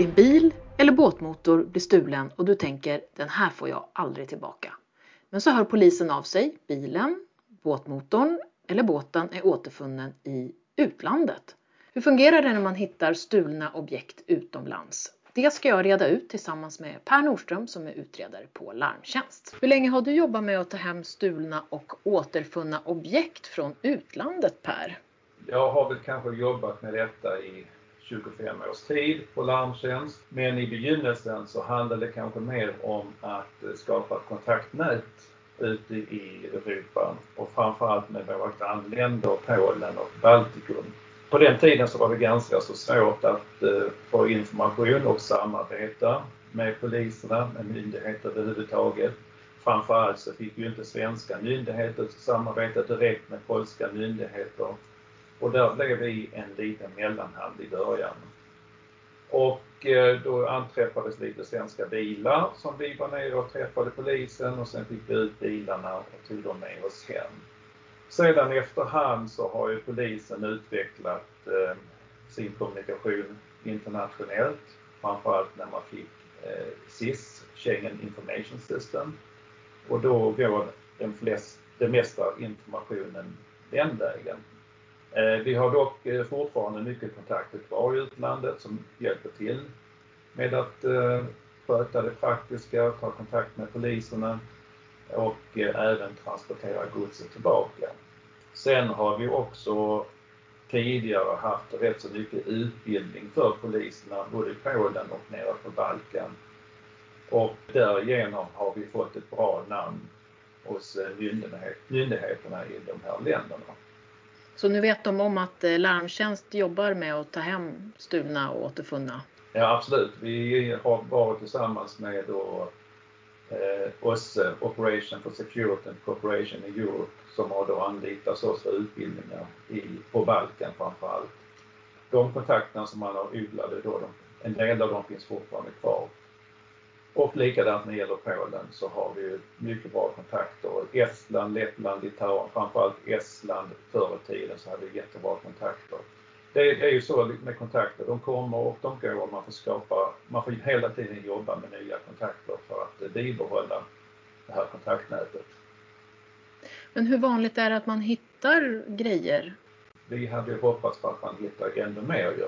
Din bil eller båtmotor blir stulen och du tänker den här får jag aldrig tillbaka. Men så hör polisen av sig, bilen, båtmotorn eller båten är återfunnen i utlandet. Hur fungerar det när man hittar stulna objekt utomlands? Det ska jag reda ut tillsammans med Per Nordström som är utredare på Larmtjänst. Hur länge har du jobbat med att ta hem stulna och återfunna objekt från utlandet Per? Jag har väl kanske jobbat med detta i 25 års tid på Larmtjänst. Men i begynnelsen så handlade det kanske mer om att skapa ett kontaktnät ute i Europa och framförallt med våra grannländer Polen och Baltikum. På den tiden så var det ganska så svårt att eh, få information och samarbeta med poliserna, med myndigheter överhuvudtaget. Framförallt så fick ju inte svenska myndigheter samarbeta direkt med polska myndigheter och där blev vi en liten mellanhand i början. Och eh, då anträffades lite svenska bilar som vi var nere och träffade polisen och sen fick vi ut bilarna och tog dem med oss hem. Sedan efterhand så har ju polisen utvecklat eh, sin kommunikation internationellt, framförallt när man fick eh, SIS, Schengen Information System. Och då går den, flest, den mesta informationen den vägen. Eh, vi har dock eh, fortfarande mycket kontakter kvar i utlandet som hjälper till med att eh, sköta det praktiska, ta kontakt med poliserna och även transportera godset tillbaka. Sen har vi också tidigare haft rätt så mycket utbildning för poliserna både i Polen och nere på Balkan. Och därigenom har vi fått ett bra namn hos myndigheterna i de här länderna. Så nu vet de om att eh, Larmtjänst jobbar med att ta hem stulna och återfunna? Ja absolut. Vi har varit tillsammans med då, eh, OSSE, Operation for Security and Cooperation in Europe, som har då anlitat oss för utbildningar i, på Balkan framför allt. De kontakterna som man har odlade då, de, en del av dem finns fortfarande kvar. Och likadant när det gäller Polen så har vi mycket bra kontakter. Estland, Lettland, Litauen, framförallt Estland förr i tiden så hade vi jättebra kontakter. Det är ju så med kontakter, de kommer och de går och man får skapa, man får hela tiden jobba med nya kontakter för att bibehålla det här kontaktnätet. Men hur vanligt är det att man hittar grejer? Vi hade hoppats på att man hittar ännu mer ju.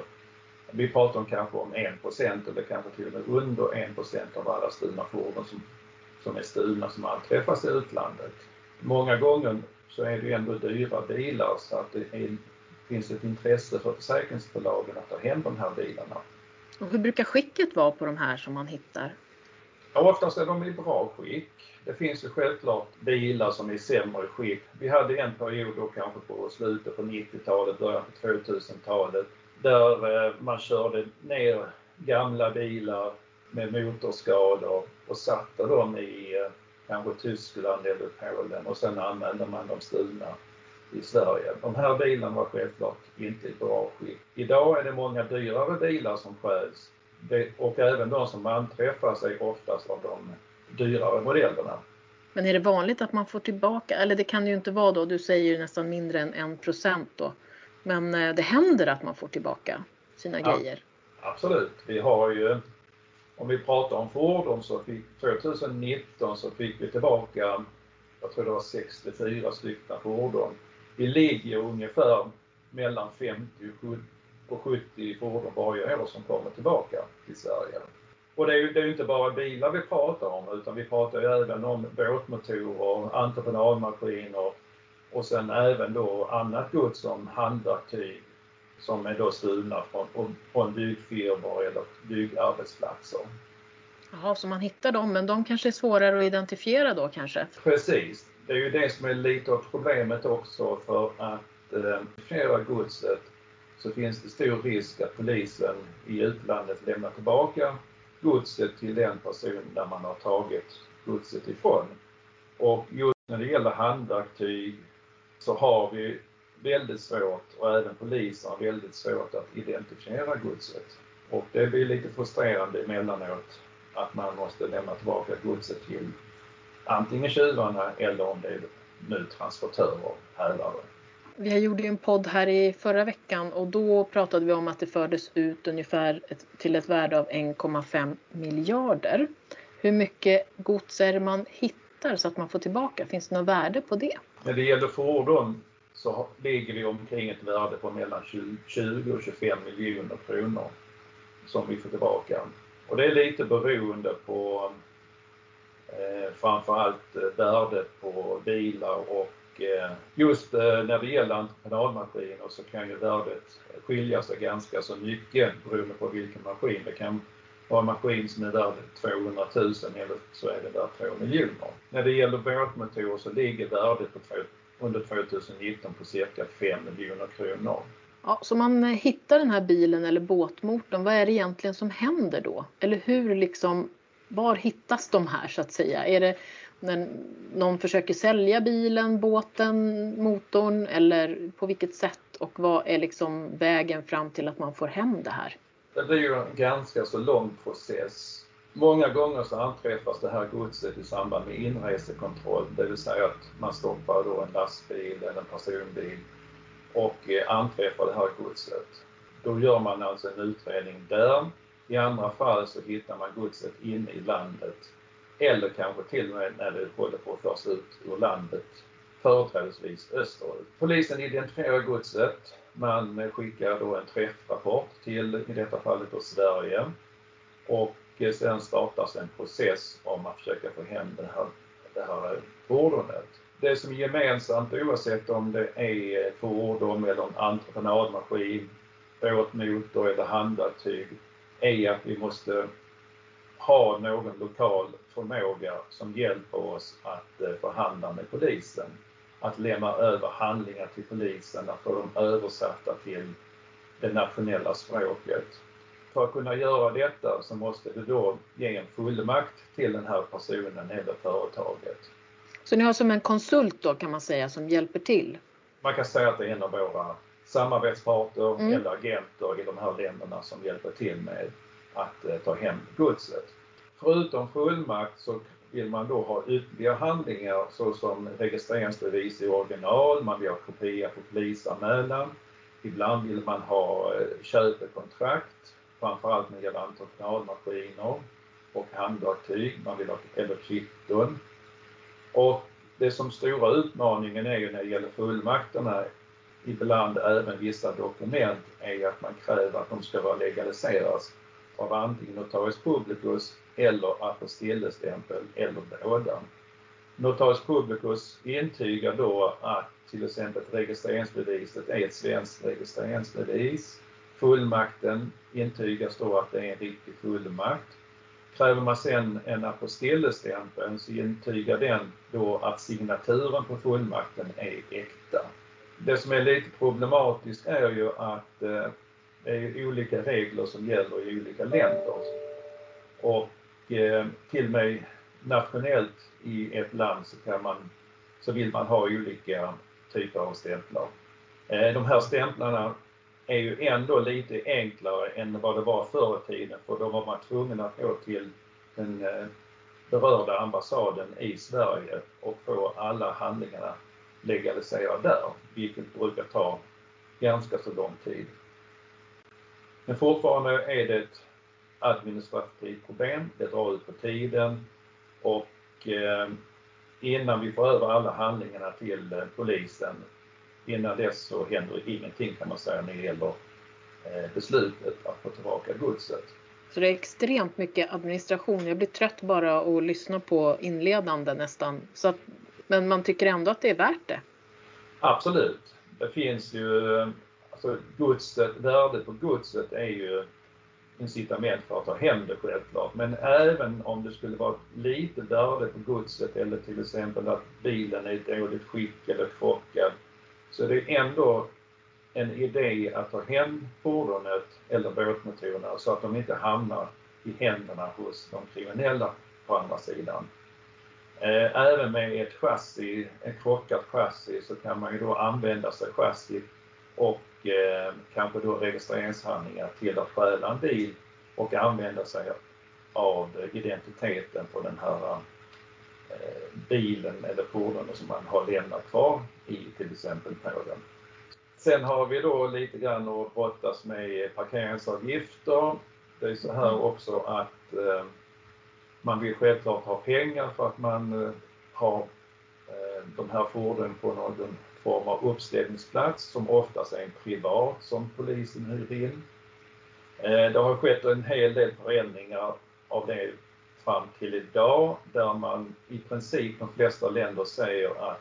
Vi pratar om kanske om 1% eller kanske till och med under 1 av alla stulna fordon som, som är stulna som anträffas i utlandet. Många gånger så är det ju ändå dyra bilar så att det är, finns ett intresse för försäkringsbolagen att ta hem de här bilarna. Och hur brukar skicket vara på de här som man hittar? Ja, oftast är de i bra skick. Det finns ju självklart bilar som är i sämre skick. Vi hade en period då kanske på slutet på 90-talet, början på 2000-talet där eh, man körde ner gamla bilar med motorskador och satte dem i eh, kanske Tyskland eller Polen och sen använde man de stulna i Sverige. De här bilarna var självklart inte i bra skick. Idag är det många dyrare bilar som stjäls och även de som anträffas är oftast av de dyrare modellerna. Men är det vanligt att man får tillbaka, eller det kan det ju inte vara då, du säger ju nästan mindre än en procent då, men eh, det händer att man får tillbaka sina ja, grejer. Absolut. Vi har ju, om vi pratar om fordon så fick 2019 så fick vi tillbaka, jag tror det var 64 stycken fordon. Vi ligger ungefär mellan 50 och 70 fordon varje år som kommer tillbaka till Sverige. Och det är ju det är inte bara bilar vi pratar om utan vi pratar även om båtmotorer, entreprenadmaskiner, och sen även då annat gods som handverktyg som är då stulna från, från byggfirmor eller byggarbetsplatser. Jaha, så man hittar dem, men de kanske är svårare att identifiera då kanske? Precis. Det är ju det som är lite av problemet också för att eh, godset så finns det stor risk att polisen i utlandet lämnar tillbaka godset till den person där man har tagit godset ifrån. Och just när det gäller handverktyg så har vi väldigt svårt, och även polisen har väldigt svårt att identifiera godset. Och det blir lite frustrerande emellanåt att man måste lämna tillbaka godset till antingen tjuvarna eller om det är nu transportörer, hälare. Vi gjorde ju en podd här i förra veckan och då pratade vi om att det fördes ut ungefär ett, till ett värde av 1,5 miljarder. Hur mycket gods är det man hittar så att man får tillbaka? Finns det något värde på det? När det gäller fordon så ligger vi omkring ett värde på mellan 20 och 25 miljoner kronor som vi får tillbaka. Och det är lite beroende på eh, framförallt eh, värdet på bilar och eh, just eh, när det gäller entreprenadmaskiner så kan ju värdet skilja sig ganska så mycket beroende på vilken maskin. Det kan och en maskin som är värd 200 000 eller så är det värd 2 miljoner. När det gäller båtmotorer så ligger värdet på under 2019 på cirka 5 miljoner kronor. Ja, så man eh, hittar den här bilen eller båtmotorn, vad är det egentligen som händer då? Eller hur liksom, var hittas de här så att säga? Är det när någon försöker sälja bilen, båten, motorn eller på vilket sätt och vad är liksom vägen fram till att man får hem det här? Det blir ju en ganska så lång process Många gånger så anträffas det här godset i samband med inresekontroll, det vill säga att man stoppar då en lastbil eller en personbil och eh, anträffar det här godset. Då gör man alltså en utredning där. I andra fall så hittar man godset inne i landet eller kanske till och med när det håller på att föras ut ur landet, företrädesvis österut. Polisen identifierar godset. Man skickar då en träffrapport till, i detta fallet då Sverige. Och eh, sen startas en process om att försöka få hem det här, det här eh, fordonet. Det som är gemensamt oavsett om det är ett fordon eller en entreprenadmaskin, båtmotor eller handverktyg är att vi måste ha någon lokal förmåga som hjälper oss att eh, förhandla med polisen. Att lämna över handlingar till polisen, att få dem översatta till det nationella språket. För att kunna göra detta så måste du då ge en fullmakt till den här personen eller företaget. Så ni har som en konsult då kan man säga som hjälper till? Man kan säga att det är en av våra samarbetspartner mm. eller agenter i de här länderna som hjälper till med att eh, ta hem godset. Förutom fullmakt så vill man då ha ytterligare handlingar såsom registreringsbevis i original, man vill ha kopia på polisanmälan. Ibland vill man ha eh, köpekontrakt framförallt när det gäller entreprenadmaskiner och handverktyg. Man vill ha eller kvitton. Och det som stora utmaningen är ju när det gäller fullmakterna, ibland även vissa dokument, är att man kräver att de ska vara legaliseras av antingen notarius publicus eller apostillestämpel eller båda. Notarius publicus intygar då att till exempel registreringsbeviset är ett svenskt registreringsbevis Fullmakten intygas då att det är en riktig fullmakt. Kräver man sedan en apostillestämpel så intygar den då att signaturen på fullmakten är äkta. Det som är lite problematiskt är ju att eh, det är olika regler som gäller i olika länder. Och eh, till och med nationellt i ett land så, kan man, så vill man ha olika typer av stämplar. Eh, de här stämplarna är ju ändå lite enklare än vad det var förr i tiden för då var man tvungen att gå till den eh, berörda ambassaden i Sverige och få alla handlingarna legaliserade där, vilket brukar ta ganska så lång tid. Men fortfarande är det ett administrativt problem, det drar ut på tiden och eh, innan vi får över alla handlingarna till eh, polisen innan dess så händer ingenting kan man säga när det gäller eh, beslutet att få tillbaka godset. Så det är extremt mycket administration. Jag blir trött bara att lyssna på inledande nästan. Så att, men man tycker ändå att det är värt det? Absolut. Det finns ju, alltså godset, värdet på godset är ju incitament för att ta hem det självklart. Men även om det skulle vara lite värde på godset eller till exempel att bilen är i dåligt skick eller krockad så det är ändå en idé att ta hem fordonet eller båtmotorerna så att de inte hamnar i händerna hos de kriminella på andra sidan. Eh, även med ett chassi, ett krockat chassi, så kan man ju då använda sig chassi och eh, kanske då registreringshandlingar till att stjäla en bil och använda sig av identiteten på den här Eh, bilen eller fordonet som man har lämnat kvar i till exempel Polen. Sen har vi då lite grann att brottas med parkeringsavgifter. Det är så här också att eh, man vill självklart ha pengar för att man eh, har eh, de här fordonen på någon form av uppställningsplats som oftast är en privat som polisen hyr in. Eh, det har skett en hel del förändringar av det fram till idag där man i princip de flesta länder säger att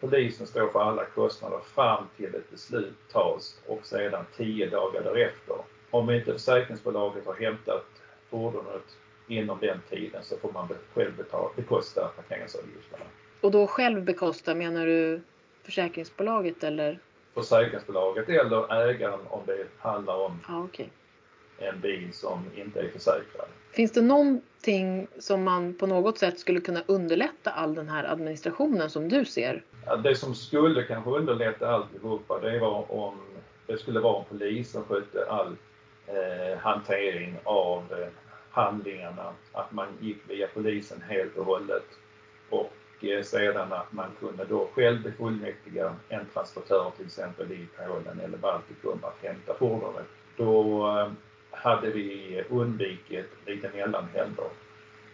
polisen står för alla kostnader fram till ett beslut tas och sedan tio dagar därefter. Om inte försäkringsbolaget har hämtat fordonet inom den tiden så får man själv betala, bekosta parkeringsavgifterna. Och då själv bekosta, menar du försäkringsbolaget eller? Försäkringsbolaget eller ägaren om det handlar om ah, okay. en bil som inte är försäkrad. Finns det någonting som man på något sätt skulle kunna underlätta all den här administrationen som du ser? Det som skulle kanske underlätta alltihopa det var om det skulle vara en polis som skötte all eh, hantering av eh, handlingarna, att man gick via polisen helt och hållet och eh, sedan att man kunde då själv befullmäktiga en transportör till exempel i Polen eller Baltikum att hämta fordonet. Då eh, hade vi undvikit lite mellanhänder.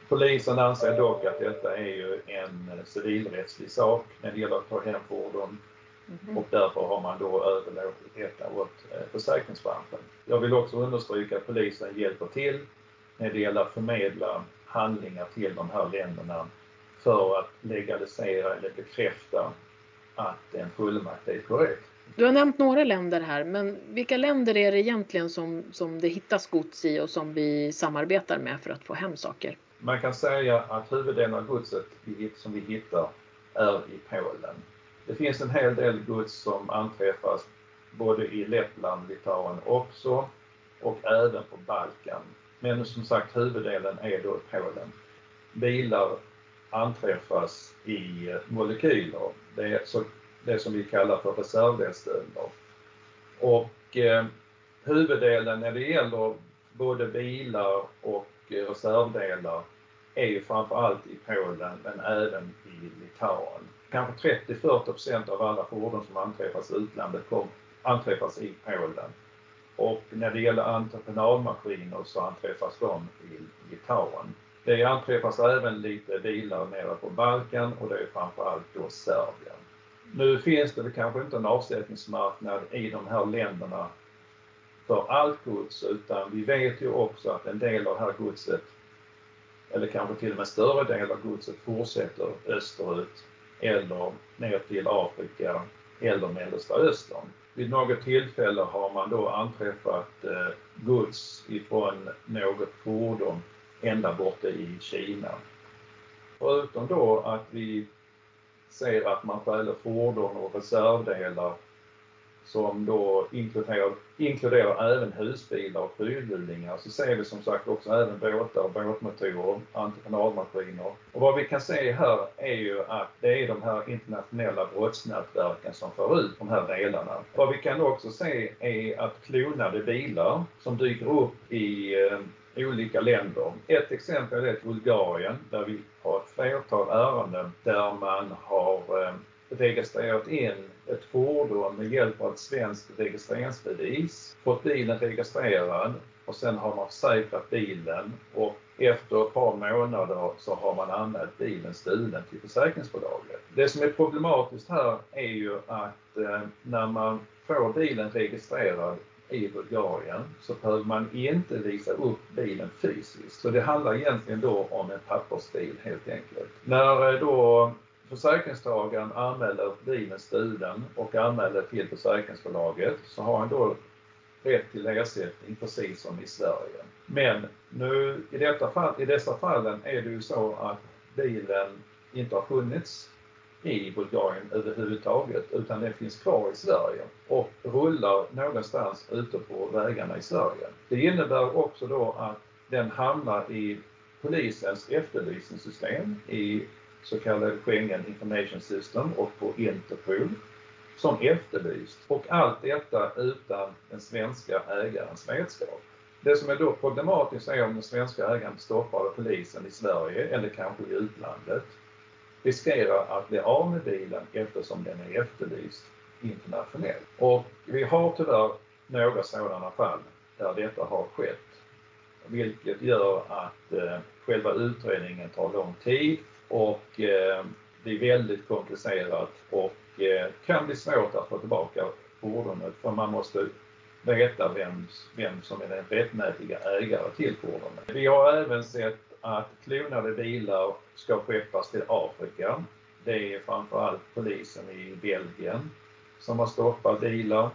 Polisen anser dock att detta är ju en civilrättslig sak när det gäller att ta hem fordon mm. och därför har man då överlåtit detta åt eh, försäkringsbranschen. Jag vill också understryka att polisen hjälper till när det gäller att förmedla handlingar till de här länderna för att legalisera eller bekräfta att en fullmakt är korrekt. Du har nämnt några länder här, men vilka länder är det egentligen som, som det hittas gods i och som vi samarbetar med för att få hem saker? Man kan säga att huvuddelen av godset som vi hittar är i Polen. Det finns en hel del gods som anträffas både i Lettland, Litauen också och även på Balkan. Men som sagt huvuddelen är då i Polen. Bilar anträffas i molekyler. Det är så, det som vi kallar för reservdelsstölder. Och eh, huvuddelen när det gäller både bilar och eh, reservdelar är ju framförallt i Polen men även i Litauen. Kanske 30-40 av alla fordon som anträffas i utlandet kom, anträffas i Polen. Och när det gäller entreprenadmaskiner så anträffas de i Litauen. Det anträffas även lite bilar nere på Balkan och det är framförallt då Serbien. Nu finns det kanske inte en avsättningsmarknad i de här länderna för allt gods utan vi vet ju också att en del av det här godset eller kanske till och med större del av godset fortsätter österut eller ner till Afrika eller Mellersta Östern. Vid något tillfälle har man då anträffat eh, gods ifrån något fordon ända borta i Kina. Förutom då att vi ser att man stjäler fordon och reservdelar som då inkluderar, inkluderar även husbilar och fyrhjulingar så ser vi som sagt också även båtar, båtmotorer, entreprenadmaskiner. Och vad vi kan se här är ju att det är de här internationella brottsnätverken som för ut de här delarna. Vad vi kan också se är att klonade bilar som dyker upp i eh, olika länder. Ett exempel är Bulgarien där vi har ett flertal ärenden där man har eh, registrerat in ett fordon med hjälp av ett svenskt registreringsbevis, fått bilen registrerad och sen har man försäkrat bilen och efter ett par månader så har man anmält bilen stulen till försäkringsbolaget. Det som är problematiskt här är ju att eh, när man får bilen registrerad i Bulgarien så behöver man inte visa upp bilen fysiskt. Så det handlar egentligen då om en pappersbil helt enkelt. När eh, då försäkringstagaren anmäler bilen stulen och anmäler till försäkringsbolaget så har han då rätt till ersättning precis som i Sverige. Men nu i, detta fall, i dessa fallen är det ju så att bilen inte har funnits i Bulgarien överhuvudtaget utan den finns kvar i Sverige och rullar någonstans ute på vägarna i Sverige. Det innebär också då att den hamnar i polisens efterlysningssystem i så kallade Schengen Information System och på Interpol som efterlyst. Och allt detta utan den svenska ägarens vetskap. Det som är då problematiskt är om den svenska ägaren stoppar polisen i Sverige eller kanske i utlandet riskerar att bli av med bilen eftersom den är efterlyst. internationellt. Och vi har tyvärr några sådana fall där detta har skett. Vilket gör att eh, själva utredningen tar lång tid och eh, det är väldigt komplicerat och eh, kan bli svårt att få tillbaka fordonet för man måste veta vem, vem som är den rättmätiga ägare till fordonet. Vi har även sett att klonade bilar ska skeppas till Afrika. Det är framförallt polisen i Belgien som har stoppat bilar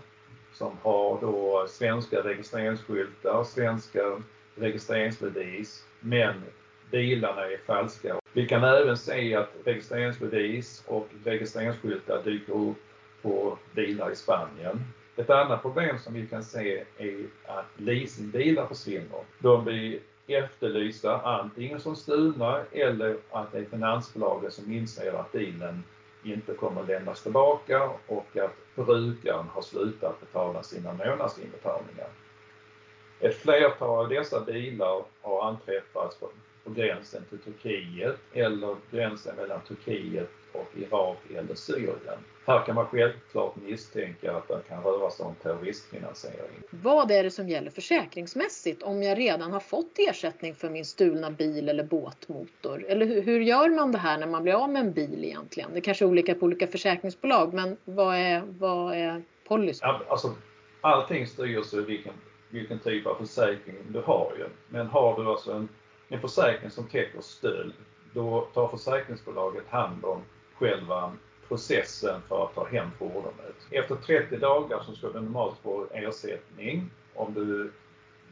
som har då svenska registreringsskyltar, svenska registreringsbevis, men bilarna är falska. Vi kan även se att registreringsbevis och registreringsskyltar dyker upp på bilar i Spanien. Ett annat problem som vi kan se är att leasingbilar försvinner. De blir efterlysta antingen som stulna eller att det är finansbolaget som inser att bilen inte kommer lämnas tillbaka och att brukaren har slutat betala sina månadsinbetalningar. Ett flertal av dessa bilar har anträffats på, på gränsen till Turkiet eller gränsen mellan Turkiet och Irak eller Syrien. Här kan man självklart misstänka att det kan röra sig om terroristfinansiering. Vad är det som gäller försäkringsmässigt om jag redan har fått ersättning för min stulna bil eller båtmotor? Eller hur, hur gör man det här när man blir av med en bil egentligen? Det kanske är olika på olika försäkringsbolag, men vad är, vad är policyn? Alltså, allting styrs av vilken, vilken typ av försäkring du har ju. Men har du alltså en, en försäkring som täcker stöld, då tar försäkringsbolaget hand om själva processen för att ta hem fordonet. Efter 30 dagar så ska du normalt få ersättning om du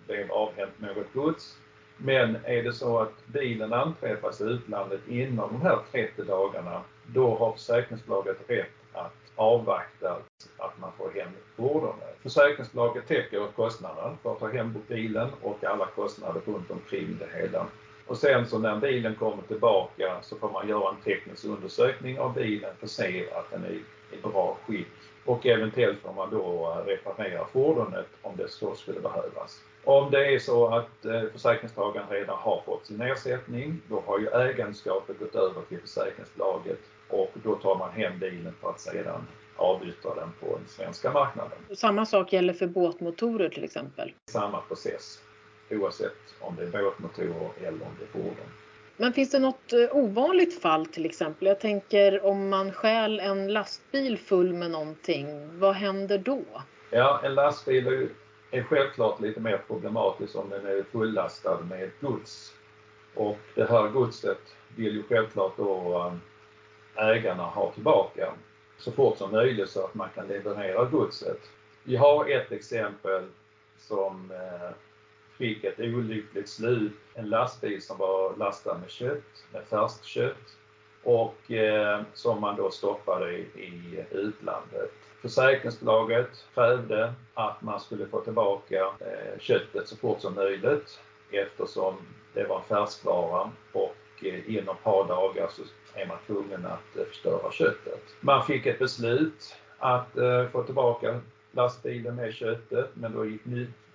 blev avhänt något gods. Men är det så att bilen anträffas i utlandet inom de här 30 dagarna, då har försäkringsbolaget rätt att avvakta att man får hem fordonet. Försäkringsbolaget täcker kostnaden för att ta hem bilen och alla kostnader runt omkring det hela. Och sen så när bilen kommer tillbaka så får man göra en teknisk undersökning av bilen för att se att den är i bra skick. Och eventuellt får man då reparera fordonet om det så skulle behövas. Om det är så att eh, försäkringstagaren redan har fått sin ersättning, då har ju ägandeskapet gått över till försäkringsbolaget och då tar man hem bilen för att sedan avyttra den på den svenska marknaden. Samma sak gäller för båtmotorer till exempel? Samma process oavsett om det är båtmotorer eller om det är fordon. Men finns det något eh, ovanligt fall till exempel? Jag tänker om man stjäl en lastbil full med någonting, vad händer då? Ja, en lastbil är självklart lite mer problematisk om den är fullastad med gods. Och det här godset vill ju självklart då eh, ägarna ha tillbaka så fort som möjligt så att man kan leverera godset. Vi har ett exempel som eh, fick ett olyckligt slut. En lastbil som var lastad med kött, med färskt kött och eh, som man då stoppade i, i utlandet. Försäkringsbolaget krävde att man skulle få tillbaka eh, köttet så fort som möjligt eftersom det var en färskvara och eh, inom ett par dagar så är man tvungen att eh, förstöra köttet. Man fick ett beslut att eh, få tillbaka lastbilen med köttet men då gick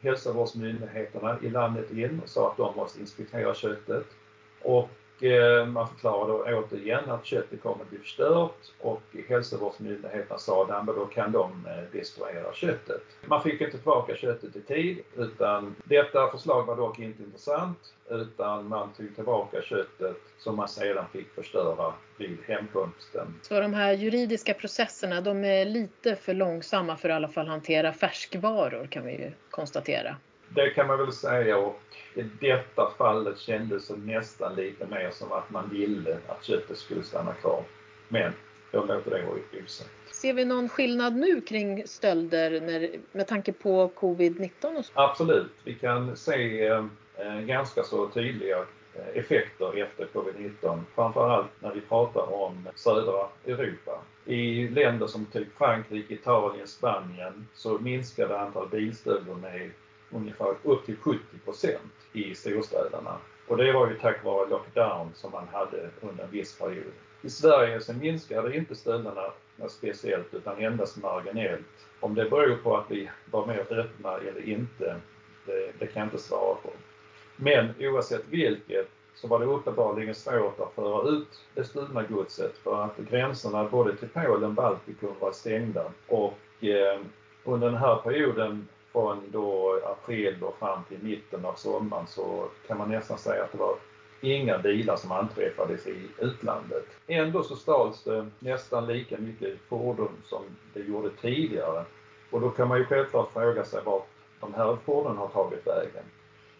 hälsovårdsmyndigheterna i landet in och sa att de måste inspektera köttet. Och Eh, man förklarade återigen att köttet kommer att bli förstört och hälsovårdsmyndigheterna sa att då kan de eh, destruera köttet. Man fick inte tillbaka köttet i tid utan detta förslag var dock inte intressant utan man tog tillbaka köttet som man sedan fick förstöra vid hemkomsten. Så de här juridiska processerna de är lite för långsamma för att i alla fall hantera färskvaror kan vi ju konstatera. Det kan man väl säga och i detta fallet kändes det nästan lite mer som att man ville att köttet skulle stanna kvar. Men jag låter det vara osagt. Ser vi någon skillnad nu kring stölder när, med tanke på covid-19? Absolut, vi kan se eh, ganska så tydliga eh, effekter efter covid-19. Framförallt när vi pratar om södra Europa. I länder som typ Frankrike, Italien, Spanien så minskade antalet bilstölder med ungefär upp till 70 procent i storstäderna. Och det var ju tack vare lockdown som man hade under en viss period. I Sverige så minskade inte stölderna speciellt utan endast marginellt. Om det beror på att vi var mer öppna eller inte, det, det kan jag inte svara på. Men oavsett vilket så var det uppenbarligen svårt att föra ut det stulna godset för att gränserna både till Polen och Baltikum var stängda. Och eh, under den här perioden från då april och fram till mitten av sommaren så kan man nästan säga att det var inga bilar som anträffades i utlandet. Ändå så stals det nästan lika mycket fordon som det gjorde tidigare. Och då kan man ju självklart fråga sig vart de här fordonen har tagit vägen.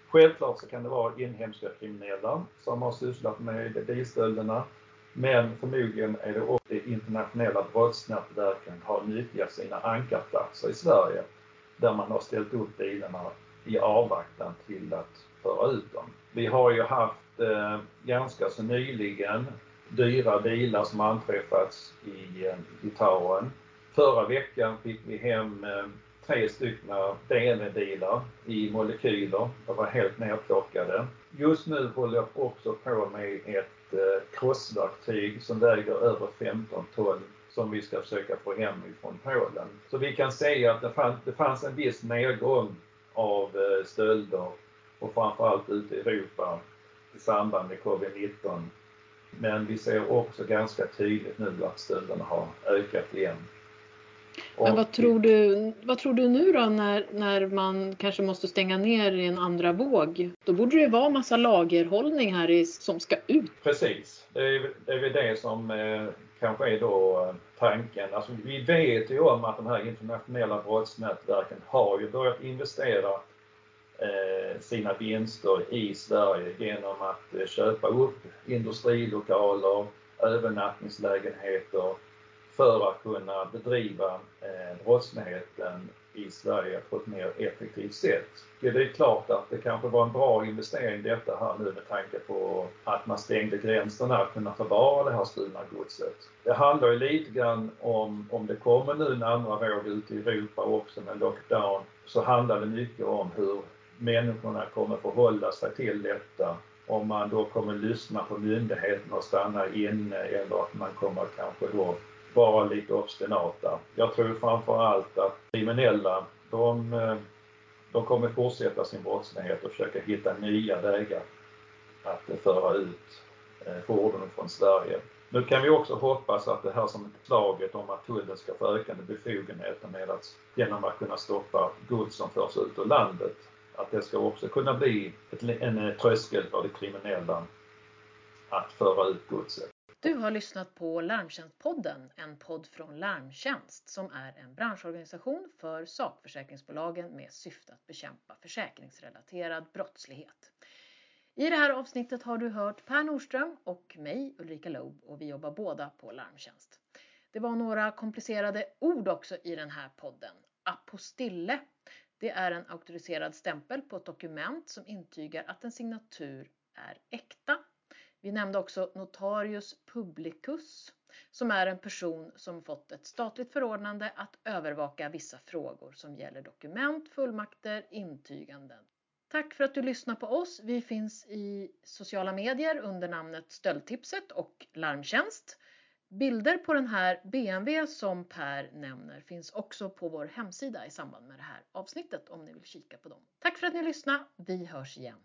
Självklart så kan det vara inhemska kriminella som har sysslat med bilstölderna. Men förmodligen är det också det internationella brottsnätverken har nyttjat sina ankarplatser i Sverige där man har ställt upp bilarna i avvaktan till att föra ut dem. Vi har ju haft eh, ganska så nyligen dyra bilar som anträffats i eh, Litauen. Förra veckan fick vi hem eh, tre stycken BMW-bilar i molekyler. De var helt nerplockade. Just nu håller jag också på med ett eh, krossverktyg som väger över 15 ton som vi ska försöka få hem ifrån Polen. Så vi kan säga att det fanns, det fanns en viss nedgång av eh, stölder och framförallt ute i Europa i samband med covid-19. Men vi ser också ganska tydligt nu att stölderna har ökat igen. Men vad tror du, vad tror du nu då när, när man kanske måste stänga ner i en andra våg? Då borde det vara massa lagerhållning här i, som ska ut. Precis, det är, det är väl det som eh, kanske är då eh, tanken. Alltså, vi vet ju om att de här internationella brottsnätverken har ju börjat investera eh, sina vinster i Sverige genom att eh, köpa upp industrilokaler, övernattningslägenheter för att kunna bedriva brottsligheten i Sverige på ett mer effektivt sätt. Det är klart att det kanske var en bra investering detta här nu med tanke på att man stängde gränserna att kunna förvara det här stulna godset. Det handlar ju lite grann om, om det kommer nu en andra våg ute i Europa också med lockdown, så handlar det mycket om hur människorna kommer förhålla sig till detta. Om man då kommer lyssna på myndigheterna och stanna inne eller att man kommer kanske då vara lite obstinata. Jag tror framförallt att kriminella, de, eh, de kommer fortsätta sin brottslighet och försöka hitta nya vägar att föra ut eh, fordon fordonen från Sverige. Nu kan vi också hoppas att det här som förslaget om att tullen ska få ökade befogenheter med att genom att kunna stoppa gods som förs ut ur landet, att det ska också kunna bli ett, en eh, tröskel för de kriminella att föra ut godset. Du har lyssnat på Larmtjänstpodden, en podd från Larmtjänst som är en branschorganisation för sakförsäkringsbolagen med syfte att bekämpa försäkringsrelaterad brottslighet. I det här avsnittet har du hört Per Nordström och mig, Ulrika Loob, och vi jobbar båda på Larmtjänst. Det var några komplicerade ord också i den här podden. Apostille, det är en auktoriserad stämpel på ett dokument som intygar att en signatur är äkta vi nämnde också notarius publicus som är en person som fått ett statligt förordnande att övervaka vissa frågor som gäller dokument, fullmakter, intyganden. Tack för att du lyssnar på oss. Vi finns i sociala medier under namnet Stöldtipset och Larmtjänst. Bilder på den här BMW som Per nämner finns också på vår hemsida i samband med det här avsnittet om ni vill kika på dem. Tack för att ni lyssnade. Vi hörs igen.